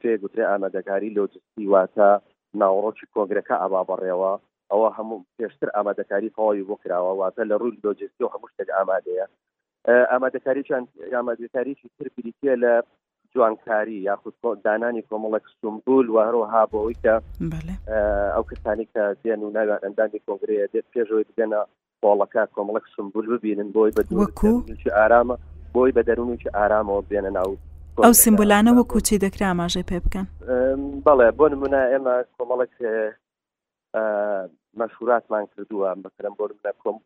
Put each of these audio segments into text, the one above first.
پێێ گوترێ ئامادەکاری لۆجستی واتە ناوەڕۆکی کۆنگرەکە ئەبا بەڕێوە ئەوە هەموو پێشتر ئامادەکاری تەواوی بۆ کراوە واتە لە ڕووی لۆجستی و هەموو شتێک ئامادەیە ئامادەکاریان ئامادەکاریی تر بریتە لە جوانکاری یاخود دانانی کۆمەڵک سمبول و هەروەها بۆەوەی کە ئەو کەسانی کە دێن و ناویان ئەندامی کۆنگرەیە دێت پێشەوەی بگەنە خۆڵەکە کۆمەڵێک سمبول ببینن بۆی بە وەکو ئارامە بۆی بە دەروونێکی ئارامەوە بێنە ناو ئەو سیمبولانە وەکو چی دەکرا ئاماژەی پێ بکەن بەڵێ بۆ نمونە ئێمە کۆمەڵک مەشوراتمان کردووە بەکرم بۆ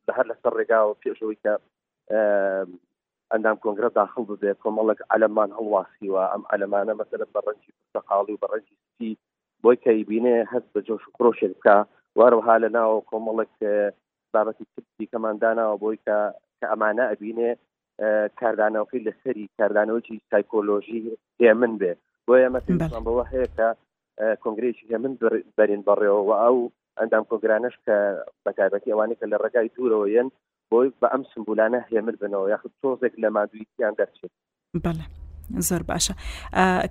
لە هەر لەسەر ڕێگاوە پێشەوەی کە ئەندام کۆنگرە داخڵ ببێت، کۆمەڵێک عەلەممان هەڵواسیوە، ئەم عەلەمانە مەسەلەن بە ڕەنگی پرتەقاڵی و بە ڕەنگی سپی، بۆی کە ئیبینێ هەست بە جۆش و خرۆشێک بکا و هەروەها لە ناوەوە کۆمەڵێک بابەتی تر دیکەمان داناوە بۆی کە کە ئەمانە ئەبینێ کاردانەوەکەی لەسەری کاردانەوەیەکی سایکۆلۆژی هێمن بێ بۆ ئێمە پێویستمان بەوە هەیە کە کۆنگرەیەکی هێمن بەرین بەڕێوە و ئەو ئەندام کۆنگرانەش کە بەتایبەتی ئەوانەی کە لە ڕێگای دوورەوە یەن بۆی بە ئەم سمبولانە هێمن بنەوە یاخود تۆزێک لە مادووییان دەرچێت بەڵێ زۆر باشە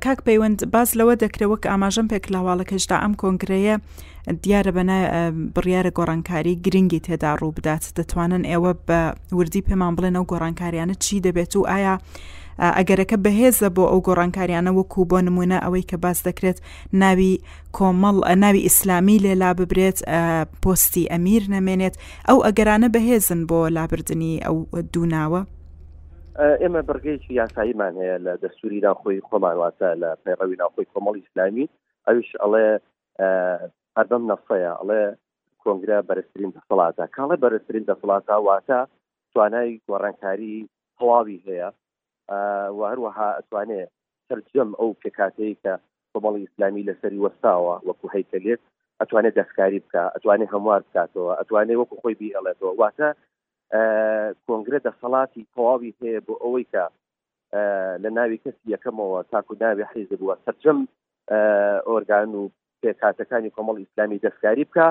کاک پەیوەند باز لەوە دەکرێت وەک ئاماژەم پێک لە هەواڵەکەشدا ئەم کۆنگرەیە دیارە بەنا بڕیارە گۆڕانکاری گرنگی تێدا ڕوو بدات دەتوانن ئێوە بە وردی پێمان بڵێن ئەو گۆڕانکاریانە چی دەبێت و ئایا ئەگەرەکە بەهێزە بۆ ئەو گۆڕانکاریانە وەکو بۆ نمونە ئەوەی کە باس دەکرێت ناوی کۆمەڵ ناوی ئیسلامی لێ لاببرێت پۆستی ئەمیر نەمێنێت ئەو ئەگەرانە بەهێزن بۆ لابردننی ئەو دووناوە ئێمە بڕگەیەکی یاساییمان هەیە لە دەستوری ناوخۆی خۆمانواتە لە پەیڕەوی ناوخۆی کۆمەڵ ئیسلامی ئەوش ئەڵێ هەر بەم نەفەیە ئەڵێ کۆنگرا بەرزترین دەسەڵاتە کاڵە بەرزترین دەسەڵاتە واتە توانای گۆڕانکاری تەواوی هەیە و هەروەها ئەتوانێ سەرجەم ئەو پێکهاتەی کە کۆمەڵی ئیسلامی لەسەری وەستاوە وەکو هەیکەلێک ئەتوانێت دەستکاری بکە ئەتوانێت هەموار بکاتەوە ئەتوانێت وەکو خۆی بیڵێتەوە واتە کۆنگرە دەسەڵاتی تەواوی هەیە بۆ ئەوەی کە لە ناوی کەسی یەکەمەوە تاکو ناوی حیزب بووە سەرجەم ئۆرگان و پێکاتەکانی کۆمەڵ ئیسلامی دەستکاری بکە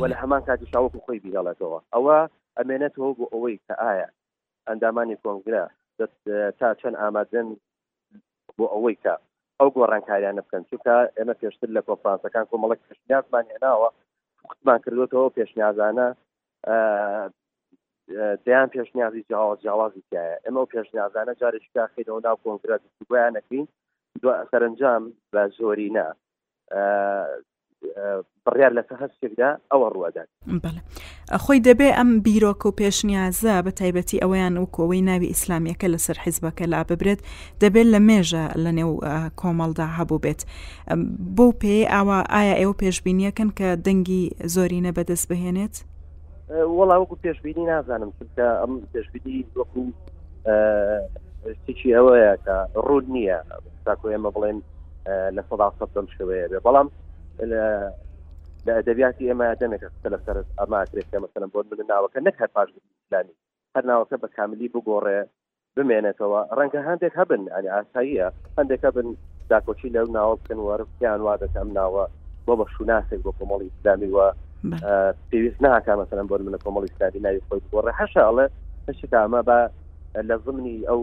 وە لە هەمان کاتیشاوەکو خۆی بهێڵێتەوە ئەوە ئەمێنێتەوە بۆ ئەوەی کە ئایا ئەندامانی کۆنگرە تا چەند ئامادەن بۆ ئەوەی کە ئەو گۆڕانکاریانە بکەن چونکە ئێمە پێشتر لە کۆنفرانسەکان کۆمەڵک پێشنیازمان هێناوە قوتمان کردوێتەوە پێشنیازانە دەیان پێشنیازی جیاواز جیاوازی تایە ئەمە پێشنیازانە جارێکیکە خیرەوە ناو کۆنگرە دوایانەکەین دو سەرنجام بە زۆرینە بڕیار لەسە هەستێکدا ئەوە ڕوەدات خۆی دەبێ ئەم بیرۆکە و پێشنیازە بە تایبەتی ئەوەیان وکۆوەی ناوی ئیسلامیەکە لەسەر حیزبەکە لا ببرێت دەبێت لە مێژە لە نێو کۆمەڵدا هەبوو بێت بۆ پێ ئاوا ئایا ئێوە پێشببینیەکەن کە دەنگی زۆرینە بەدەست بهێنێت وەڵا وەکو پێشببینی نازانم چونکە ئەم پێشببینی وەکو شتێکی ئەوەیە کە ڕوود نییە تاکو ئێمە بڵێن لە سەدا سەد بەم شێوەیە بێ بەڵام لە ئەدەبیاتی ئێمە دەمێکە قسە لەسەر ئەما کرێکە مەسەن بۆ من ناوەکە نەک هەر پاش ئیسلامی هەر ناوەکە بە کاملی بگۆڕێ بمێنێتەوە ڕەنگە هەندێک هەبن ئەنی ئاساییە هەندێکە بن داکۆچی لەو ناوە بکەن وەر پیان وا دەکەم ناوە بۆ بە شوناسێک بۆ کۆمەڵی ئیسلامی وە پێویست ناکە مەسەن بۆ منە کۆمەڵی ئیسلامی ناوی خۆی بگۆڕێ حەشە ئەڵێ هەشتامە بە لە زمنی ئەو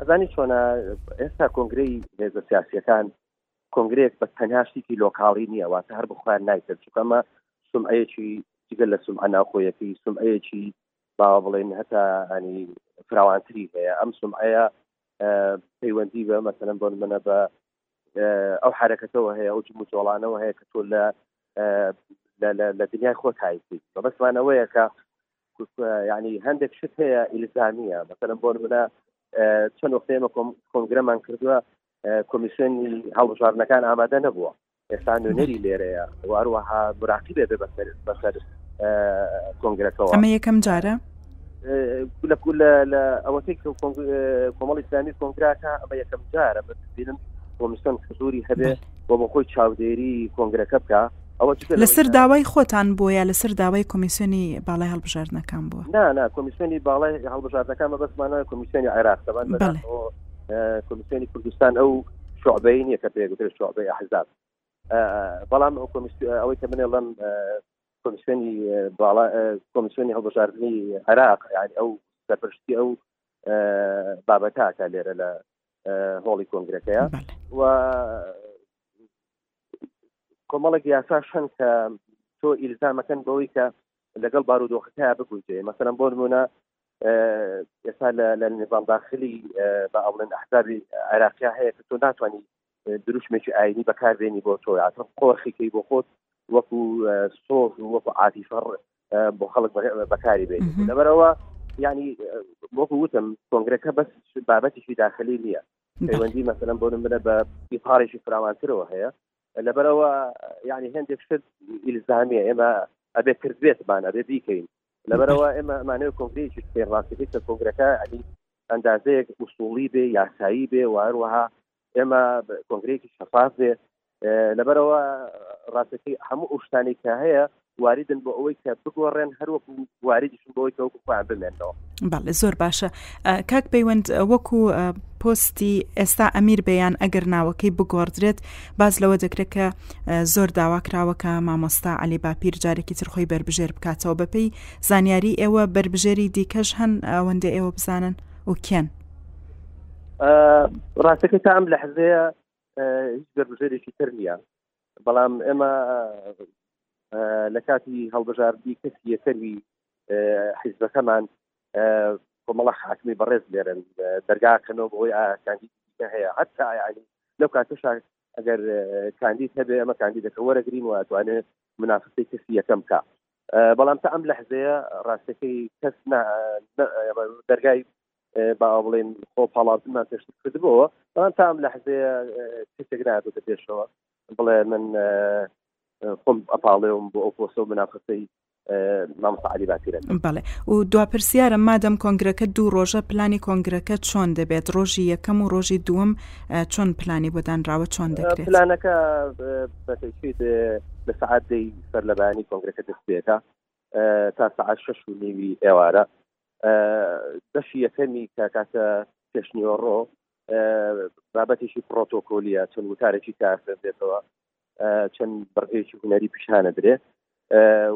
ئەزانی چۆنە ئێستا کۆنگرەی هێزە سیاسیەکان کۆنگرێک بە تەنها شتێکی لۆکاڵی نییە واتە هەر بخوایان نایکرد چکەمە سمعەیەکی جگە لە سمعە ناوخۆیەتی سمعەیەکی باوە بڵێن هەتا ئەنی فراوانتری هەیە ئەم سمعەیە پەیوەندی بە مەسەن بۆن منە بە ئەو حرەکەتەوە هەیە ئەو جمو جۆڵانەوە هەیە کە تۆ لە لە دنیای خۆ تایسی بەبستمانەوەیە کە یعنی هەندێک شت هەیە ئیلزامیە مەسەرم بۆ منە چەند وەختێمە کۆنگرەمان کردووە کۆمیسیۆنی هەڵبژاردنەکان ئامادە نەبووە ئێستا نوێنەری لێرەیە واروەها براقی بێ بەسەر بەسەر کۆنگرەکەەوە ئەمە یەکەم جارە لە کول لە ئەوەی کۆمەڵی ئسلامی کۆنگراکە ئەمە یەکەم جارە بینم کۆمیسیۆن حزوری هەبێ بۆ بە خۆی چاودێری کۆنگرەکە بکە لەسەر داوای خۆتان بووە یا لەسەر داوای کۆمیسیۆنی باڵای هەڵبژاردنەکان بووە؟ نا نا کۆمیسیۆنی باڵای هەڵبژاردنەکان مەبەستمانە کۆمیسیۆنی عێراق دەبان بەڵێ کۆمیسیۆنی کوردستان ئەو شعبەی نییە کە پێگوترێت شعبەی ئەحزاب بەڵام ئەو کۆمیسیۆن ئەوەی کە منێ بڵم کۆمیسیۆنی باڵا کۆمیسیۆنی هەڵبژاردنی عێراق یعنی ئەو سەرپشتی ئەو بابەتاکە لێرە لە هۆڵی کۆنگرەکەیە و کۆمەڵێک یاساش هەن کە تۆ ئیلزامەکەن بەوەی کە لەگەڵ بارودۆخەکە بگونجێ مەسەن بۆ نمونە ئێستا لە نظام داخلی بە ئەڵێن ئەحزابی عێراقیا هەیە کە تۆ ناتوانانی دروشمێکی ئاینی بەکاربێنی بۆ تۆ یاتە قۆرخیکەی بۆ خۆت وەکو سۆز و وەکو عاتیفەڕ بۆ خەڵک بەکاری بێت لەبەرەوە ینی وەکو وتم کۆنگرەکە بەس بابەتیشی داخلی نییە پەیوەندی مەسەلەن بۆ منە بە ئیپارێکی فراوانترەوە هەیە لەبەرەوە یعنی هەندێک شت ئیلزانە ئێمە ئەبێ کردبێتمان ئەبێ بیکەین لەبەرەوە ئێمە ئەمانەوە کۆنگرێکی پێ ڕاستەکەی کە کۆنگرەکە ئەنی ئەندازەیەک وسوڵی بێ یاسایی بێ وهروەها ئێمە کۆنگرێکی شەفاف بێ لەبەرەوە ڕاستەکەی هەموو ئەو شتانی کە هەیە واریدن بۆ ئەوەی کە بگۆڕێن هەروەکو واریدیشن بۆەوەی کە وەکو خۆیان بمێنەوە بەڵێ زۆر باشە کاک پەیوەند وەکو پۆستی ئێستا ئەمیر بەیان ئەگەر ناوەکەی بگۆڕدرێت باز لەوە دەکرێت کە زۆر داواکراوەکە مامۆستا علی باپیر جارێکی ترخۆی بربژێر بکاتەوە بەپی زانیاری ئێوە بربژێری دیکەش هەن ئەوەندە ئێوە بزانن و کێن ڕاستەکە تا ئەم لە حزەیە هیچ گەربژێرێکی تر نییە بەڵام ئێمە لە کاتی هەڵبژاردی کەسی یەکەری حیزبەکەمان کۆمەڵە حاکمی بەڕێز لێرن دەرگاکەنەوە بۆی ئاکاندی هەیە حتا ینی لەو کاتش ئەگەر کاندید هەبێ ئەمە کاندیدەکە وەرەگرین و ئەتوانێت منافسی کەسی یەکەم کا بەڵام تا ئەم لەحزەیە ڕاستەکەی کەس دەرگای باوا بڵێن خۆ پاڵاوتنمان پێشتر کردبەوە بەڵام تام لە حزەیە کەسێک نابێتە پێشەوە بڵێ من خۆم ئەپاڵێوم بۆ ئەو پۆسە و منافەسەی مامسەعلی باپیرە بڵێ و دواپرسیارە مادەم کۆنگرەکە دوو ڕۆژە پلانی کۆنگرەکە چۆن دەبێت ڕۆژی یەکەم و ڕۆژی دووەم چۆن پلانی بۆدانراوە چۆن دەکرێت پلانەکە بەتەکیت لە سعات دەی سەر لەبانی کۆنگرەکە دەستێکە تا سعات شش و نیوی ئێوارە بەشی یەکەمی کە کاکە پێشنیۆڕۆ بابەتێکی پرۆتۆکۆلیە چەند وتارێکی کارکردێتەوە چەند بڕگەیەکی هوەری پیشانە درێ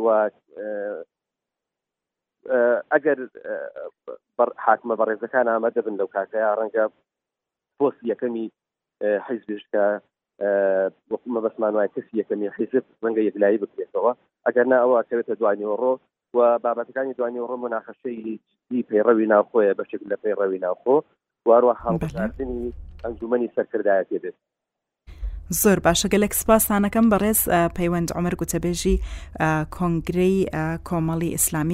و ئەگەر حاکمە بەڕێزەکان ئامە دەبن لەو کاکەیا ڕەنگە پۆست یەکەمی حیزبش کە وەکومە بەسمان وای کەسی یەکەمی حیزب ڕەنگە یەکلایی بکرێتەوە ئەگەر نا ئەوە کەوێتە دوانیۆڕۆ و بابەتەکانی دوانیوەڕۆ مناقەشەی دی پەیڕەوی ناوخۆیە بەشێک لە پەیڕەوی ناوخۆ وارۆ هەڵبژاردننی ئەنجومنی سەرکردایەتی بێت زۆر باشە گەلێک سپاسانەکەم بەڕێز پەیوەند ئەمەر گوتەبێژی کۆنگرەی کۆمەڵی ئیسلامی